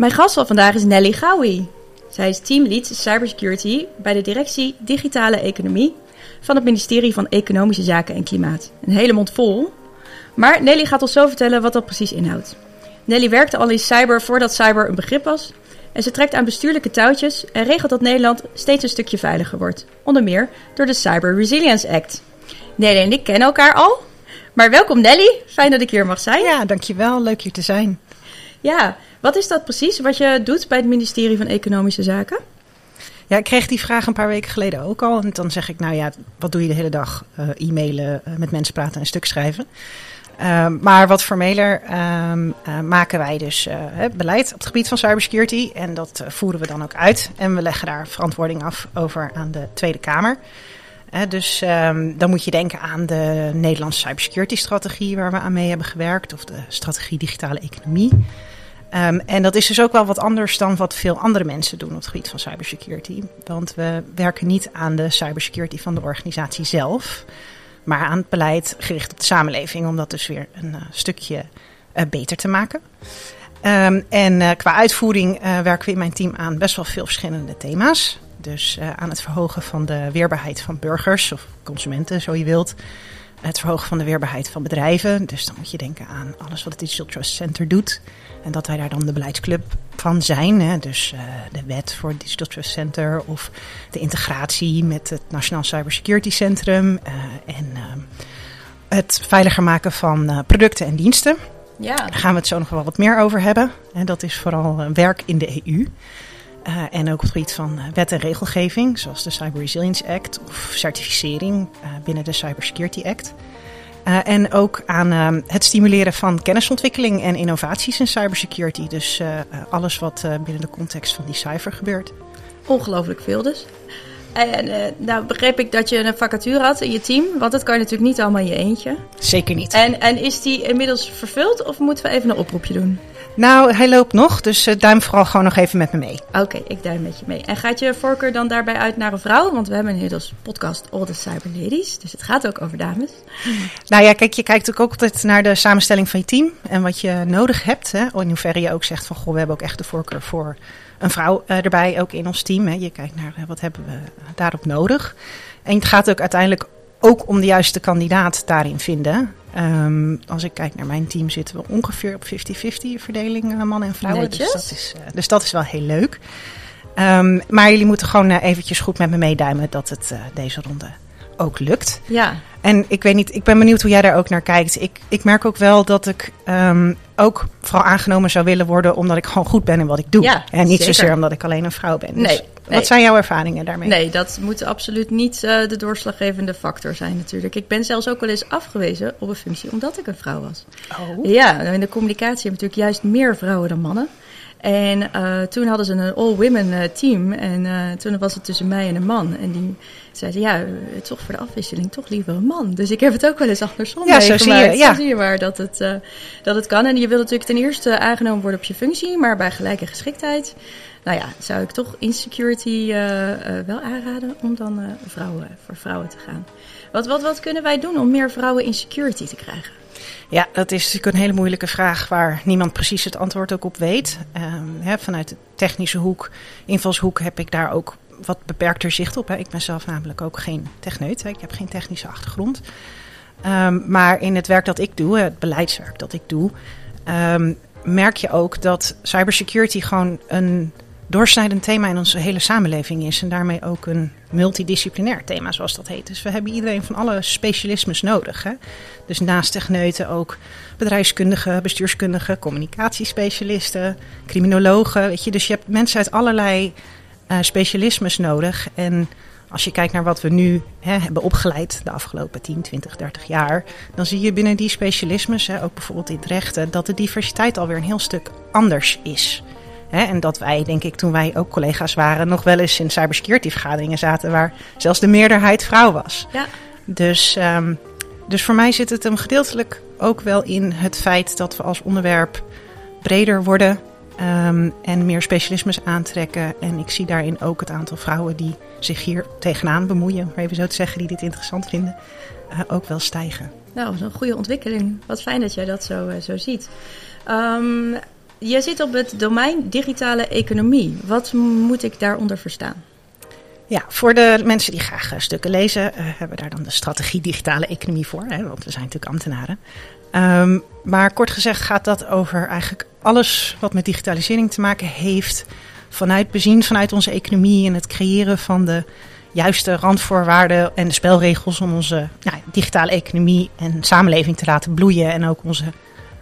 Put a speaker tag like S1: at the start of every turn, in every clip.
S1: Mijn gast van vandaag is Nelly Gouwy. Zij is teamlead cybersecurity bij de directie Digitale Economie van het ministerie van Economische Zaken en Klimaat. Een hele mond vol. Maar Nelly gaat ons zo vertellen wat dat precies inhoudt. Nelly werkte al in cyber voordat cyber een begrip was. En ze trekt aan bestuurlijke touwtjes en regelt dat Nederland steeds een stukje veiliger wordt. Onder meer door de Cyber Resilience Act. Nelly en ik kennen elkaar al. Maar welkom Nelly, fijn dat ik hier mag zijn.
S2: Ja, dankjewel. Leuk hier te zijn.
S1: Ja, wat is dat precies wat je doet bij het ministerie van Economische Zaken?
S2: Ja, ik kreeg die vraag een paar weken geleden ook al. En dan zeg ik, nou ja, wat doe je de hele dag? Uh, e-mailen, uh, met mensen praten en stuk schrijven. Uh, maar wat formeler ehm, maken wij dus beleid op het gebied van cybersecurity. En dat voeren we dan ook uit. En we leggen daar verantwoording af over aan de Tweede Kamer. dus um, dan moet je denken aan de Nederlandse cybersecurity strategie waar we aan mee hebben gewerkt. Of de strategie digitale economie. Um, en dat is dus ook wel wat anders dan wat veel andere mensen doen op het gebied van cybersecurity. Want we werken niet aan de cybersecurity van de organisatie zelf, maar aan het beleid gericht op de samenleving, om dat dus weer een uh, stukje uh, beter te maken. Um, en uh, qua uitvoering werken we in mijn team aan best wel veel verschillende thema's. Dus aan het verhogen van de weerbaarheid van burgers of consumenten, zo je wilt. Het verhogen van de weerbaarheid van bedrijven. Dus dan moet je denken aan alles wat het Digital Trust Center doet. En dat wij daar dan de beleidsclub van zijn. Hè? Dus uh, de wet voor het Digital Trust Center of de integratie met het Nationaal Cybersecurity Centrum. Uh, en uh, het veiliger maken van producten en diensten. Ja. Daar gaan we het zo nog wel wat meer over hebben. En dat is vooral werk in de EU. Uh, en ook op het gebied van wet en regelgeving, zoals de Cyber Resilience Act of certificering uh, binnen de Cybersecurity Act. Uh, en ook aan uh, het stimuleren van kennisontwikkeling en innovaties in cybersecurity. Dus alles wat binnen de context van die cyber gebeurt.
S1: Ongelooflijk veel dus. En nou begreep ik dat je een vacature had in je team, want dat kan je natuurlijk niet allemaal in je eentje.
S2: Zeker niet.
S1: En, en is die inmiddels vervuld of moeten we even een oproepje doen?
S2: Nou, hij loopt nog, dus uh, duim vooral gewoon nog even met me mee.
S1: Oké, okay, ik duim met je mee. En gaat je voorkeur dan daarbij uit naar een vrouw? Want we hebben inmiddels podcast All the Cyber Ladies, dus het gaat ook over dames.
S2: Nou ja, kijk, je kijkt ook altijd naar de samenstelling van je team en wat je nodig hebt. Hè? In hoeverre je ook zegt van, goh, we hebben ook echt de voorkeur voor een vrouw uh, erbij, ook in ons team. Hè? Je kijkt naar uh, wat hebben we daarop nodig. En het gaat ook uiteindelijk ook om de juiste kandidaat daarin vinden. Um, als ik kijk naar mijn team zitten we ongeveer op 50-50 verdeling uh, mannen en vrouwen. Dus dat, is, uh, dus dat is wel heel leuk. Um, maar jullie moeten gewoon uh, eventjes goed met me meeduimen dat het deze ronde ook lukt.
S1: Ja.
S2: En ik weet niet, ik ben benieuwd hoe jij daar ook naar kijkt. Ik, ik merk ook wel dat ik um, ook vooral aangenomen zou willen worden omdat ik gewoon goed ben in wat ik doe.
S1: Ja,
S2: en niet
S1: zeker.
S2: zozeer omdat ik alleen een vrouw ben. Dus
S1: nee, nee.
S2: Wat zijn jouw ervaringen daarmee?
S1: Nee, dat moet absoluut niet uh, de doorslaggevende factor zijn natuurlijk. Ik ben zelfs ook wel eens afgewezen op een functie omdat ik een vrouw was.
S2: Oh.
S1: Ja, in de communicatie hebben natuurlijk juist meer vrouwen dan mannen. En uh, toen hadden ze een all-women uh, team. En uh, toen was het tussen mij en een man. En die zeiden, ja, toch voor de afwisseling toch liever een man. Dus ik heb het ook wel eens andersom
S2: ja, zo zie je,
S1: ja. Zo zie je maar dat het, dat het kan. En je wil natuurlijk ten eerste aangenomen worden op je functie, maar bij gelijke geschiktheid. Nou ja, zou ik toch insecurity wel aanraden om dan vrouwen, voor vrouwen te gaan. Wat, wat, wat kunnen wij doen om meer vrouwen in security te krijgen?
S2: Ja, dat is natuurlijk een hele moeilijke vraag waar niemand precies het antwoord ook op weet. Hè, vanuit de technische hoek, invalshoek, heb ik daar ook wat beperkter zicht op. Ik ben zelf namelijk ook geen techneut. Ik heb geen technische achtergrond. Um, maar in het werk dat ik doe, het beleidswerk dat ik doe, um, merk je ook dat cybersecurity gewoon een doorsnijdend thema in onze hele samenleving is. En daarmee ook een multidisciplinair thema, zoals dat heet. Dus we hebben iedereen van alle specialismes nodig. Hè? Dus naast techneuten ook bedrijfskundigen, bestuurskundigen, communicatiespecialisten, criminologen. Weet je? Dus je hebt mensen uit allerlei uh, specialismes nodig. En als je kijkt naar wat we nu hè, hebben opgeleid de afgelopen 10, 20, 30 jaar, dan zie je binnen die specialismes, hè, ook bijvoorbeeld in het rechten, dat de diversiteit alweer een heel stuk anders is. Hè, en dat wij, denk ik, toen wij ook collega's waren, nog wel eens in cybersecurity vergaderingen zaten waar zelfs de meerderheid vrouw was.
S1: Ja.
S2: Dus, um, dus voor mij zit het hem gedeeltelijk ook wel in het feit dat we als onderwerp breder worden um, en meer specialismes aantrekken. En ik zie daarin ook het aantal vrouwen die zich hier tegenaan bemoeien, om even zo te zeggen, die dit interessant vinden, uh, ook wel stijgen.
S1: Nou, dat is een goede ontwikkeling. Wat fijn dat jij dat zo, uh, zo ziet. Um, je zit op het domein digitale economie. Wat moet ik daaronder verstaan?
S2: Ja, voor de mensen die graag stukken lezen, uh, hebben we daar dan de strategie digitale economie voor. Hè, want we zijn natuurlijk ambtenaren. Um, maar kort gezegd gaat dat over eigenlijk alles wat met digitalisering te maken heeft. Vanuit bezien vanuit onze economie en het creëren van de juiste randvoorwaarden en de spelregels om onze nou, digitale economie en samenleving te laten bloeien. En ook onze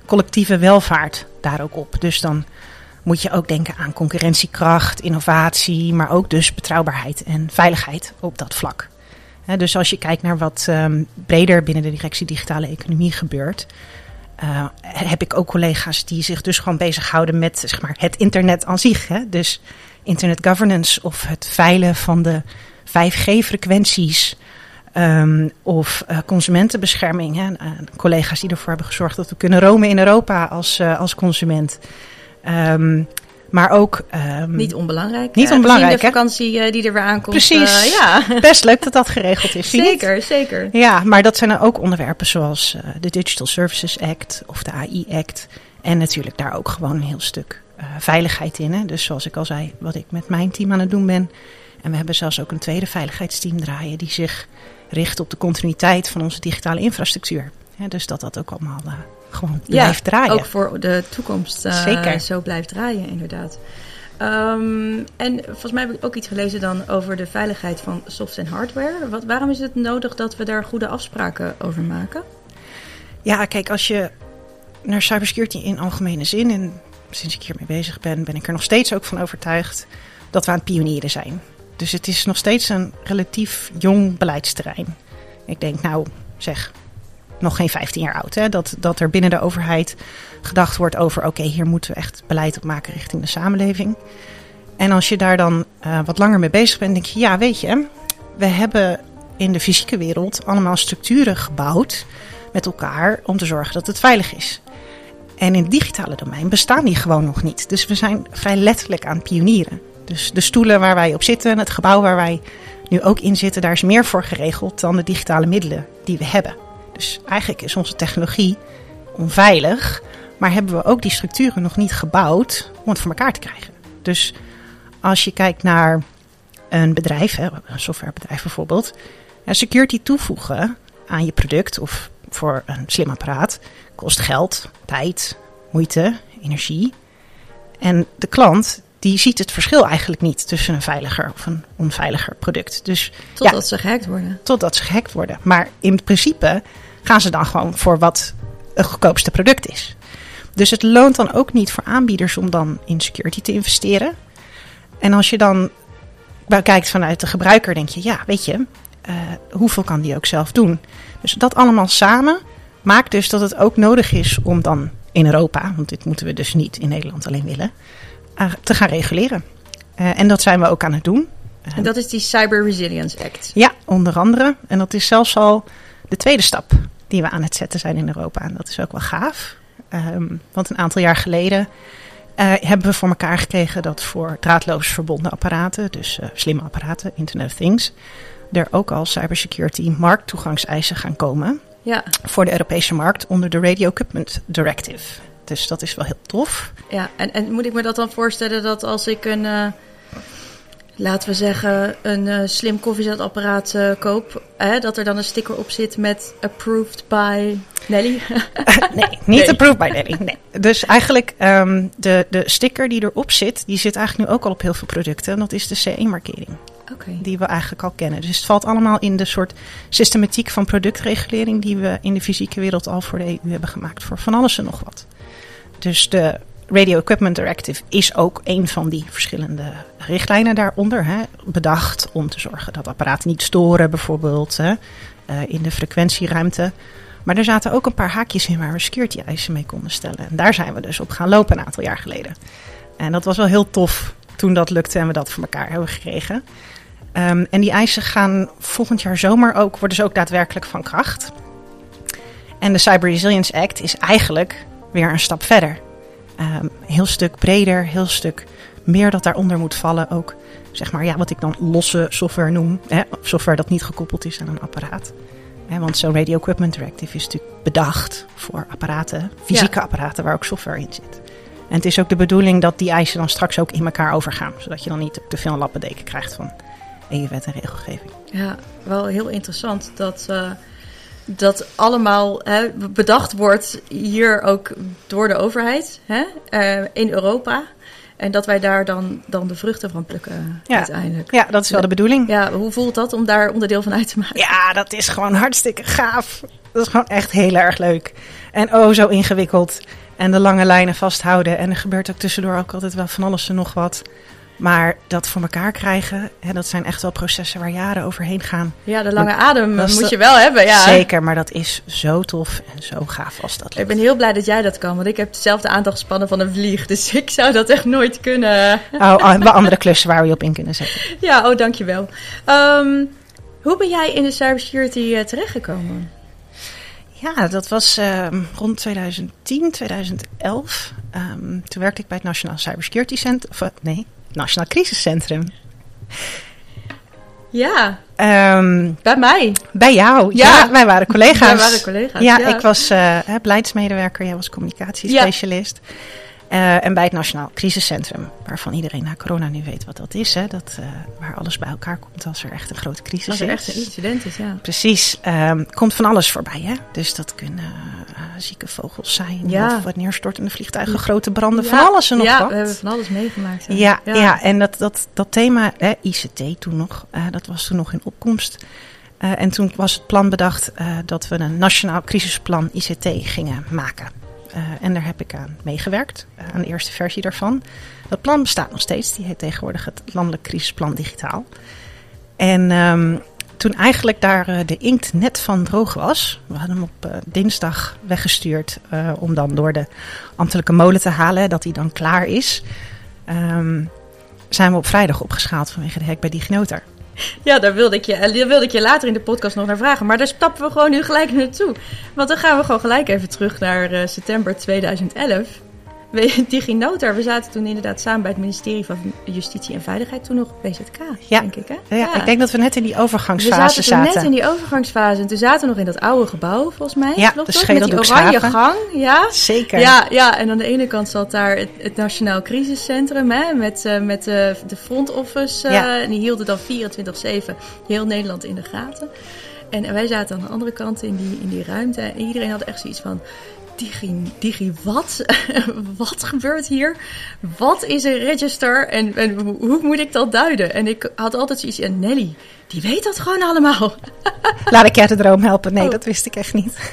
S2: collectieve welvaart daar ook op. Dus dan moet je ook denken aan concurrentiekracht, innovatie, maar ook dus betrouwbaarheid en veiligheid op dat vlak. Dus als je kijkt naar wat um, breder binnen de directie digitale economie gebeurt, uh, heb ik ook collega's die zich dus gewoon bezighouden met zeg maar, het internet aan zich. Hè? Dus internet governance of het veilen van de 5G-frequenties. Um, of uh, consumentenbescherming. Hè? Uh, collega's die ervoor hebben gezorgd dat we kunnen romen in Europa als, uh, als consument. Um, maar ook. Um,
S1: niet onbelangrijk.
S2: Niet onbelangrijk.
S1: de vakantie die er weer aankomt.
S2: Precies.
S1: Uh, ja.
S2: Best leuk dat dat geregeld is.
S1: zeker, zeker.
S2: Ja, maar dat zijn er ook onderwerpen zoals uh, de Digital Services Act of de AI Act. En natuurlijk daar ook gewoon een heel stuk veiligheid in. Hè? Dus zoals ik al zei, wat ik met mijn team aan het doen ben. En we hebben zelfs ook een tweede veiligheidsteam draaien die zich richt op de continuïteit van onze digitale infrastructuur. Dus dat dat ook allemaal uh, gewoon blijft
S1: ja,
S2: draaien.
S1: Ook voor de toekomst uh,
S2: Zeker.
S1: zo blijft draaien, inderdaad. Um, en volgens mij heb ik ook iets gelezen dan over de veiligheid van soft- en hardware. Wat, waarom is het nodig dat we daar goede afspraken over maken?
S2: Ja, kijk, als je naar cybersecurity in algemene zin, en sinds ik hiermee bezig ben, ben ik er nog steeds ook van overtuigd dat we aan het pionieren zijn. Dus het is nog steeds een relatief jong beleidsterrein. Ik denk, nou, zeg, nog geen 15 jaar oud. Hè? Dat, dat er binnen de overheid gedacht wordt over: oké, hier moeten we echt beleid op maken richting de samenleving. En als je daar dan uh, wat langer mee bezig bent, denk je: ja, weet je, we hebben in de fysieke wereld allemaal structuren gebouwd met elkaar om te zorgen dat het veilig is. En in het digitale domein bestaan die gewoon nog niet. Dus we zijn vrij letterlijk aan pionieren. Dus de stoelen waar wij op zitten, het gebouw waar wij nu ook in zitten, daar is meer voor geregeld dan de digitale middelen die we hebben. Dus eigenlijk is onze technologie onveilig, maar hebben we ook die structuren nog niet gebouwd om het voor elkaar te krijgen. Dus als je kijkt naar een bedrijf, een softwarebedrijf bijvoorbeeld, security toevoegen aan je product of voor een slim apparaat kost geld, tijd, moeite, energie. En de klant die ziet het verschil eigenlijk niet tussen een veiliger of een onveiliger product. Dus,
S1: totdat ja, ze gehackt worden.
S2: Totdat ze gehackt worden. Maar in principe gaan ze dan gewoon voor wat het goedkoopste product is. Dus het loont dan ook niet voor aanbieders om dan in security te investeren. En als je dan kijkt vanuit de gebruiker, denk je, ja, weet je, uh, hoeveel kan die ook zelf doen? Dus dat allemaal samen maakt dus dat het ook nodig is om dan in Europa, want dit moeten we dus niet in Nederland alleen willen, te gaan reguleren. Uh, en dat zijn we ook aan het doen.
S1: En dat is die Cyber Resilience Act.
S2: Ja, onder andere. En dat is zelfs al de tweede stap die we aan het zetten zijn in Europa. En dat is ook wel gaaf. Um, want een aantal jaar geleden uh, hebben we voor elkaar gekregen dat voor draadloos verbonden apparaten, dus uh, slimme apparaten, Internet of Things, er ook al cybersecurity markttoegangseisen gaan komen.
S1: Ja.
S2: Voor de Europese markt onder de Radio Equipment Directive. Dus dat is wel heel tof.
S1: Ja, en, en moet ik me dat dan voorstellen dat als ik een. Uh laten we zeggen, een uh, slim koffiezetapparaat uh, koop, hè, dat er dan een sticker op zit met approved by Nelly?
S2: nee, niet nee. approved by Nelly. Nee. Dus eigenlijk um, de, de sticker die erop zit, die zit eigenlijk nu ook al op heel veel producten. En dat is de CE-markering.
S1: Okay.
S2: Die we eigenlijk al kennen. Dus het valt allemaal in de soort systematiek van productregulering die we in de fysieke wereld al voor de EU hebben gemaakt. Voor van alles en nog wat. Dus de Radio Equipment Directive is ook een van die verschillende richtlijnen daaronder. Hè, bedacht om te zorgen dat apparaten niet storen, bijvoorbeeld hè, uh, in de frequentieruimte. Maar er zaten ook een paar haakjes in waar we security eisen mee konden stellen. En daar zijn we dus op gaan lopen een aantal jaar geleden. En dat was wel heel tof toen dat lukte en we dat voor elkaar hebben gekregen. Um, en die eisen gaan volgend jaar zomer ook, worden ze ook daadwerkelijk van kracht. En de Cyber Resilience Act is eigenlijk weer een stap verder. Um, heel stuk breder, heel stuk meer dat daaronder moet vallen. Ook zeg maar, ja, wat ik dan losse software noem. Hè, software dat niet gekoppeld is aan een apparaat. Hè, want zo'n Radio Equipment Directive is natuurlijk bedacht voor apparaten, fysieke ja. apparaten waar ook software in zit. En het is ook de bedoeling dat die eisen dan straks ook in elkaar overgaan. Zodat je dan niet te veel lappendeken krijgt van EU-wet en regelgeving.
S1: Ja, wel heel interessant dat uh, dat allemaal hè, bedacht wordt hier ook door de overheid hè, uh, in Europa. En dat wij daar dan, dan de vruchten van plukken
S2: ja.
S1: uiteindelijk.
S2: Ja, dat is wel de bedoeling.
S1: Ja, hoe voelt dat om daar onderdeel van uit te maken?
S2: Ja, dat is gewoon hartstikke gaaf. Dat is gewoon echt heel erg leuk. En oh, zo ingewikkeld. En de lange lijnen vasthouden. En er gebeurt ook tussendoor ook altijd wel van alles en nog wat. Maar dat voor elkaar krijgen, hè, dat zijn echt wel processen waar jaren overheen gaan.
S1: Ja, de lange adem moet je wel hebben. Ja.
S2: Zeker, maar dat is zo tof en zo gaaf als dat lukt.
S1: Ik ben heel blij dat jij dat kan, want ik heb dezelfde aandachtspannen van een vlieg. Dus ik zou dat echt nooit kunnen.
S2: Oh, oh wel andere klussen waar we je op in kunnen zetten.
S1: Ja, oh, dankjewel. Um, hoe ben jij in de cybersecurity uh, terechtgekomen?
S2: Ja, dat was um, rond 2010, 2011. Um, toen werkte ik bij het Nationaal Cybersecurity Center. Of, nee, Nationaal Crisiscentrum.
S1: Ja.
S2: Um,
S1: bij mij.
S2: Bij jou. Ja. ja wij waren collega's.
S1: Wij waren collega's.
S2: Ja, ja. ik was uh, beleidsmedewerker, jij was communicatiespecialist. Ja. Uh, en bij het Nationaal Crisiscentrum, waarvan iedereen na corona nu weet wat dat is. Hè? Dat, uh, waar alles bij elkaar komt als er echt een grote crisis is.
S1: Als er echt een incident is, ja.
S2: Precies. Um, komt van alles voorbij. Hè? Dus dat kunnen zieke vogels zijn. Ja. Of wat neerstortende vliegtuigen, grote branden, ja. van alles en nog
S1: ja,
S2: wat.
S1: we hebben van alles meegemaakt.
S2: Ja, ja. ja, en dat, dat, dat thema, hè, ICT toen nog, dat was toen nog in opkomst. en toen was het plan bedacht dat we een nationaal crisisplan ICT gingen maken. Uh, en daar heb ik aan meegewerkt, aan de eerste versie daarvan. Dat plan bestaat nog steeds, die heet tegenwoordig het Landelijk Crisisplan Digitaal. En um, toen eigenlijk daar uh, de inkt net van droog was, we hadden hem op dinsdag weggestuurd om dan door de ambtelijke molen te halen, dat hij dan klaar is, um, zijn we op vrijdag opgeschaald vanwege de hack bij DigiNotar.
S1: Ja, daar wilde, ik je, daar wilde ik je later in de podcast nog naar vragen. Maar daar stappen we gewoon nu gelijk naartoe. Want dan gaan we gewoon gelijk even terug naar september 2011. DigiNotar, we zaten toen inderdaad samen bij het ministerie van Justitie en Veiligheid, toen nog BZK,
S2: ja.
S1: denk ik. Hè?
S2: Ja, ja, ik denk dat we net in die overgangsfase
S1: we zaten. We net in die overgangsfase. En toen zaten we nog in dat oude gebouw, volgens mij.
S2: Ja, de
S1: Met die oranje gang. Ja.
S2: Zeker.
S1: Ja, ja, en aan de ene kant zat daar het, het Nationaal Crisiscentrum, hè, met, uh, met uh, de front office. Uh, ja. En die hielden dan 24-7 heel Nederland in de gaten. En wij zaten aan de andere kant in die, in die ruimte. En iedereen had echt zoiets van digi, digi wat? wat gebeurt hier? Wat is een register en, en, hoe moet ik dat duiden? En ik had altijd zoiets, en Nelly, die weet dat gewoon allemaal.
S2: Laat ik jou de droom helpen. Nee, oh. dat wist ik echt niet.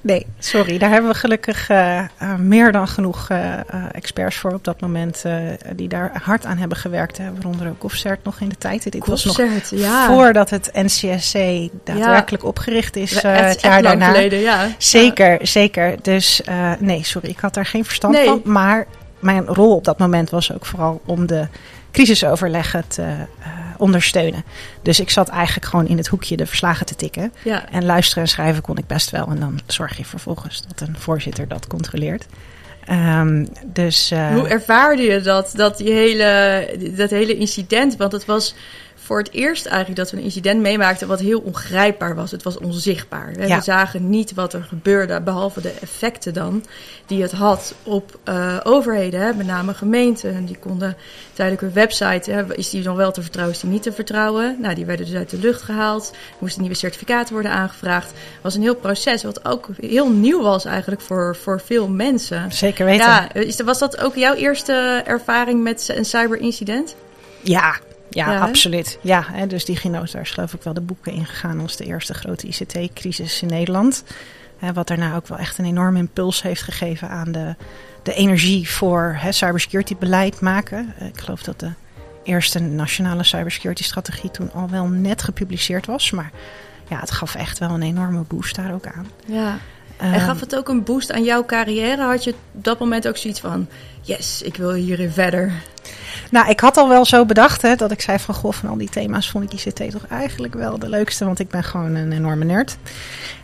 S2: Nee, sorry. Daar hebben we gelukkig uh, uh, meer dan genoeg uh, experts voor op dat moment. die daar hard aan hebben gewerkt. Hè, waaronder ook Offcert nog in de tijd. Dit was nog
S1: ja.
S2: voordat het NCSC daadwerkelijk ja. opgericht is. het jaar daarna.
S1: Geleden, ja.
S2: Zeker, zeker. Dus nee, sorry. Ik had daar geen verstand
S1: nee.
S2: van. Maar mijn rol op dat moment was ook vooral om de crisisoverleggen te ondersteunen. Dus ik zat eigenlijk gewoon in het hoekje de verslagen te tikken.
S1: Ja.
S2: En luisteren en schrijven kon ik best wel. En dan zorg je vervolgens dat een voorzitter dat controleert. Um, dus, uh,
S1: Hoe ervaarde je dat, dat, die hele, dat hele incident? Want het was voor het eerst eigenlijk dat we een incident meemaakten wat heel ongrijpbaar was. Het was onzichtbaar.
S2: Ja.
S1: We zagen niet wat er gebeurde, behalve de effecten dan die het had op uh, overheden, hè, met name gemeenten. Die konden tijdelijk hun website, hè, is die nog wel te vertrouwen, is die niet te vertrouwen? Nou, die werden dus uit de lucht gehaald. Moesten nieuwe certificaten worden aangevraagd. Het was een heel proces wat ook heel nieuw was eigenlijk voor, voor veel mensen.
S2: Zeker weten.
S1: Ja, was dat ook jouw eerste ervaring met een cyberincident?
S2: Ja, ja, ja, absoluut. Ja, hè, dus DigiNotar is geloof ik wel de boeken ingegaan als de eerste grote ICT-crisis in Nederland. Hè, wat daarna ook wel echt een enorme impuls heeft gegeven aan de, de energie voor hè, cybersecurity beleid maken. Ik geloof dat de eerste nationale cybersecurity strategie toen al wel net gepubliceerd was. Maar ja, het gaf echt wel een enorme boost daar ook aan.
S1: Ja. En
S2: Ehm,
S1: gaf het ook een boost aan jouw carrière? Had je op dat moment ook zoiets van... Yes, ik wil hierin verder.
S2: Nou, ik had al wel zo bedacht hè, dat ik zei van goh, van al die thema's vond ik ICT toch eigenlijk wel de leukste, want ik ben gewoon een enorme nerd.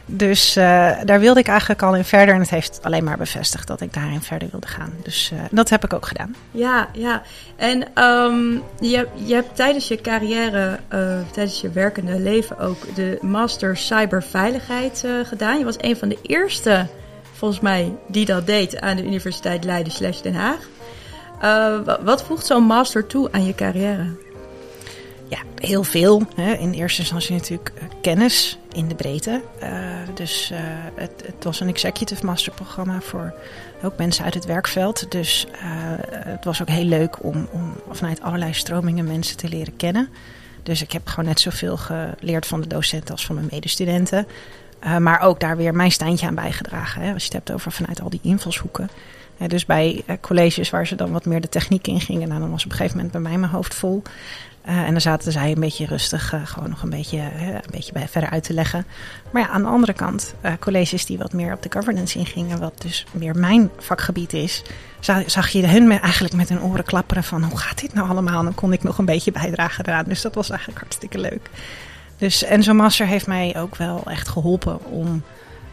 S2: Dus eh, daar wilde ik eigenlijk al in verder en het heeft alleen maar bevestigd dat ik daarin verder wilde gaan. Dus eh, dat heb ik ook gedaan.
S1: Ja, ja. En ehm, je, je hebt tijdens je carrière, eh, tijdens je werkende leven ook de Master Cyberveiligheid gedaan. Je was een van de eerste, volgens mij, die dat deed aan de Universiteit Leiden slash Den Haag. Eh, wa- wat voegt zo'n master toe aan je carrière?
S2: Ja, heel veel. Hè. In eerste instantie natuurlijk eh, kennis in de breedte. Eh, dus het, het was een executive master programma voor ook mensen uit het werkveld. Dus het was ook heel leuk om, om vanuit allerlei stromingen mensen te leren kennen. Dus ik heb gewoon net zoveel geleerd van de docenten als van mijn medestudenten. Maar ook daar weer mijn steintje aan bijgedragen. Hè, als je het hebt over vanuit al die invalshoeken. Dus bij eh, colleges waar ze dan wat meer de techniek in gingen, nou, dan was op een gegeven moment bij mij mijn hoofd vol. Eh, en dan zaten zij een beetje rustig, eh, gewoon nog een beetje, een beetje bij, verder uit te leggen. Maar ja, aan de andere kant, colleges die wat meer op de governance ingingen, wat dus meer mijn vakgebied is, za- zag je hun me- eigenlijk met hun oren klapperen van hoe gaat dit nou allemaal? Dan kon ik nog een beetje bijdragen eraan. Dus dat was eigenlijk hartstikke leuk. Dus, en zo'n master heeft mij ook wel echt geholpen om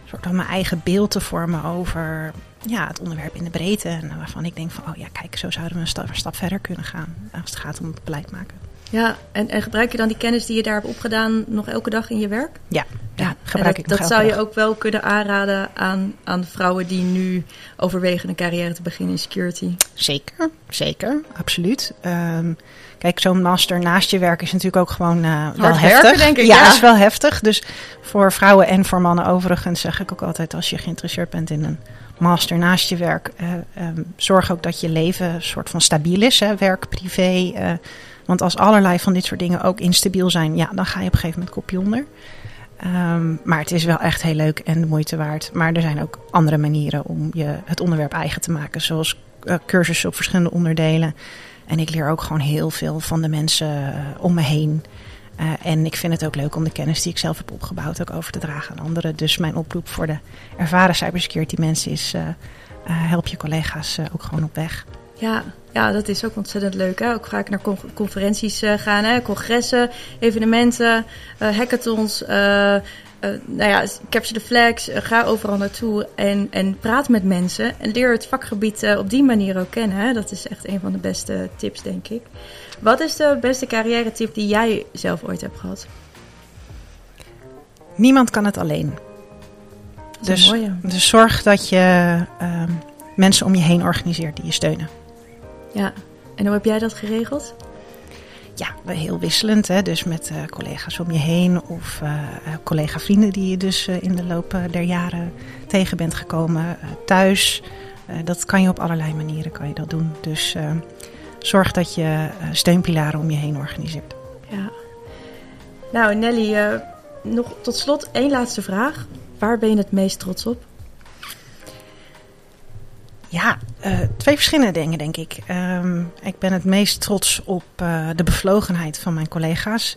S2: soort van mijn eigen beeld te vormen over ja, het onderwerp in de breedte. En waarvan ik denk van, oh ja, kijk, zo zouden we een stap, een stap verder kunnen gaan als het gaat om het beleid maken.
S1: Ja, en, en gebruik je dan die kennis die je daar hebt opgedaan nog elke dag in je werk?
S2: Ja, ja, gebruik
S1: dat,
S2: ik nog
S1: dat
S2: elke
S1: zou je ook wel kunnen aanraden aan, aan vrouwen die nu overwegen een carrière te beginnen in security.
S2: Zeker, zeker, absoluut. Ehm, kijk, zo'n master naast je werk is natuurlijk ook gewoon eh, wel
S1: Hard
S2: heftig.
S1: werken, denk ik,
S2: Ja,
S1: ja.
S2: is wel heftig. Dus voor vrouwen en voor mannen overigens zeg ik ook altijd... als je geïnteresseerd bent in een master naast je werk... eh, ehm, zorg ook dat je leven een soort van stabiel is. Hè? Werk, privé. eh, want als allerlei van dit soort dingen ook instabiel zijn... ja, dan ga je op een gegeven moment kopje onder. Ehm, maar het is wel echt heel leuk en de moeite waard. Maar er zijn ook andere manieren om je het onderwerp eigen te maken. Zoals eh, cursussen op verschillende onderdelen. En ik leer ook gewoon heel veel van de mensen om me heen. Eh, en ik vind het ook leuk om de kennis die ik zelf heb opgebouwd ook over te dragen aan anderen. Dus mijn oproep voor de ervaren cybersecurity mensen is... eh, eh, help je collega's ook gewoon op weg.
S1: Ja, ja, dat is ook ontzettend leuk. Hè? Ook vaak naar con- conferenties gaan, hè? congressen, evenementen, hackathons. eh, nou ja, capture the flags, ga overal naartoe en, en praat met mensen. En leer het vakgebied op die manier ook kennen. Hè? Dat is echt een van de beste tips, denk ik. Wat is de beste carrière tip die jij zelf ooit hebt gehad?
S2: Niemand kan het alleen.
S1: Dat is
S2: Dus, dus zorg dat je ehm, mensen om je heen organiseert die je steunen.
S1: Ja, en hoe heb jij dat geregeld?
S2: Ja, heel wisselend. Hè? Dus met eh, collega's om je heen of eh, eh, collega-vrienden die je dus in de loop der jaren tegen bent gekomen. thuis. Dat kan je op allerlei manieren kan je dat doen. Dus eh, zorg dat je eh, steunpilaren om je heen organiseert.
S1: Ja. Nou, Nelly, eh, nog tot slot één laatste vraag. Waar ben je het meest trots op?
S2: Ja, eh, twee verschillende dingen denk ik. Ehm, ik ben het meest trots op de bevlogenheid van mijn collega's.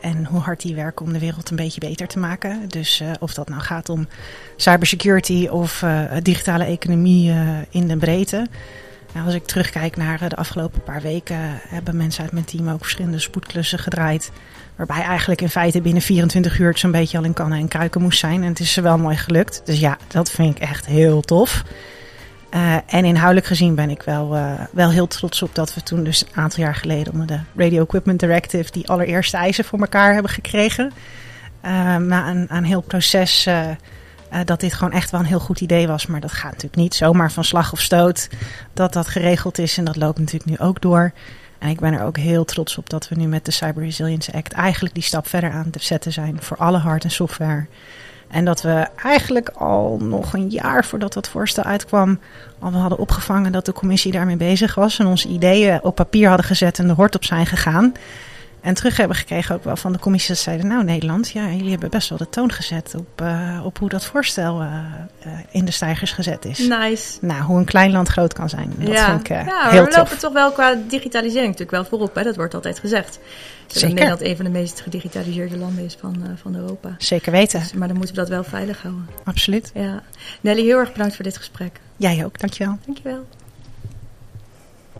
S2: en hoe hard die werken om de wereld een beetje beter te maken. Dus of dat nou gaat om cybersecurity of digitale economie in de breedte. Nou, als ik terugkijk naar eh, de afgelopen paar weken, hebben mensen uit mijn team ook verschillende spoedklussen gedraaid. Waarbij eigenlijk in feite binnen 24 uur het zo'n beetje al in kannen en kruiken moest zijn. En het is ze wel mooi gelukt. Dus ja, dat vind ik echt heel tof. Uh, en inhoudelijk gezien ben ik wel, wel heel trots op dat we toen dus een aantal jaar geleden onder de Radio Equipment Directive die allereerste eisen voor elkaar hebben gekregen. Uh, na een, een heel proces uh, dat dit gewoon echt wel een heel goed idee was. Maar dat gaat natuurlijk niet zomaar van slag of stoot dat dat geregeld is. En dat loopt natuurlijk nu ook door. En ik ben er ook heel trots op dat we nu met de Cyber Resilience Act eigenlijk die stap verder aan te zetten zijn voor alle hard- en software. En dat we eigenlijk al nog een jaar voordat dat voorstel uitkwam, al we hadden opgevangen dat de commissie daarmee bezig was en onze ideeën op papier hadden gezet en de hort op zijn gegaan. En terug hebben gekregen ook wel van de commissie dat zeiden... nou Nederland, ja, jullie hebben best wel de toon gezet op, uh, op hoe dat voorstel uh, uh, in de stijgers gezet is.
S1: Nice.
S2: Nou, hoe een klein land groot kan zijn. Dat
S1: ja,
S2: vind ik
S1: ja,
S2: heel
S1: we
S2: tof.
S1: lopen toch wel qua digitalisering natuurlijk wel voorop. Hè? Dat wordt altijd gezegd. Dat
S2: Zeker.
S1: Nederland een van de meest gedigitaliseerde landen is van, van Europa.
S2: Zeker weten.
S1: Dus, maar dan moeten we dat wel veilig houden.
S2: Absoluut.
S1: Ja. Nelly, heel erg bedankt voor dit gesprek.
S2: Jij ook, dankjewel.
S1: Dankjewel.